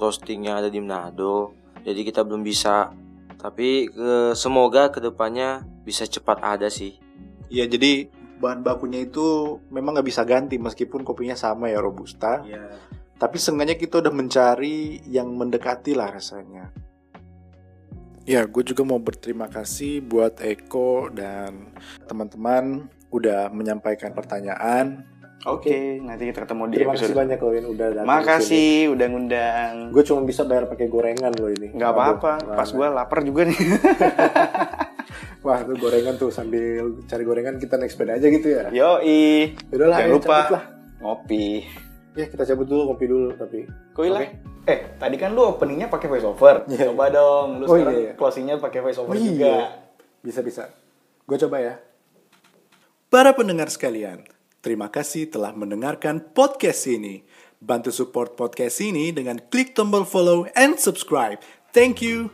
[SPEAKER 4] roasting yang ada di Manado. Jadi kita belum bisa. Tapi uh, semoga ke depannya bisa cepat ada sih.
[SPEAKER 1] Iya jadi bahan bakunya itu memang nggak bisa ganti meskipun kopinya sama ya robusta. Yeah. Tapi seenggaknya kita udah mencari yang mendekati lah rasanya. Ya, gue juga mau berterima kasih buat Eko dan teman-teman udah menyampaikan pertanyaan.
[SPEAKER 3] Oke, okay, nanti kita ketemu di
[SPEAKER 1] Terima episode. kasih banyak loh ini udah
[SPEAKER 3] datang. Makasih udah ngundang.
[SPEAKER 1] Gue cuma bisa bayar pakai gorengan loh ini.
[SPEAKER 3] Gak apa-apa, pas gue lapar juga nih.
[SPEAKER 1] Wah itu gorengan tuh sambil cari gorengan kita naik sepeda aja gitu ya.
[SPEAKER 3] Yo i.
[SPEAKER 1] Jangan ya, lupa lah.
[SPEAKER 3] ngopi.
[SPEAKER 1] Ya kita cabut dulu ngopi dulu tapi.
[SPEAKER 3] Kok okay. Eh tadi kan lu openingnya pakai voice over. Yeah. Coba dong lu oh, sekarang iya, iya. closingnya pakai voice over oh, juga. Iya.
[SPEAKER 1] Bisa bisa. Gue coba ya. Para pendengar sekalian, terima kasih telah mendengarkan podcast ini. Bantu support podcast ini dengan klik tombol follow and subscribe. Thank you.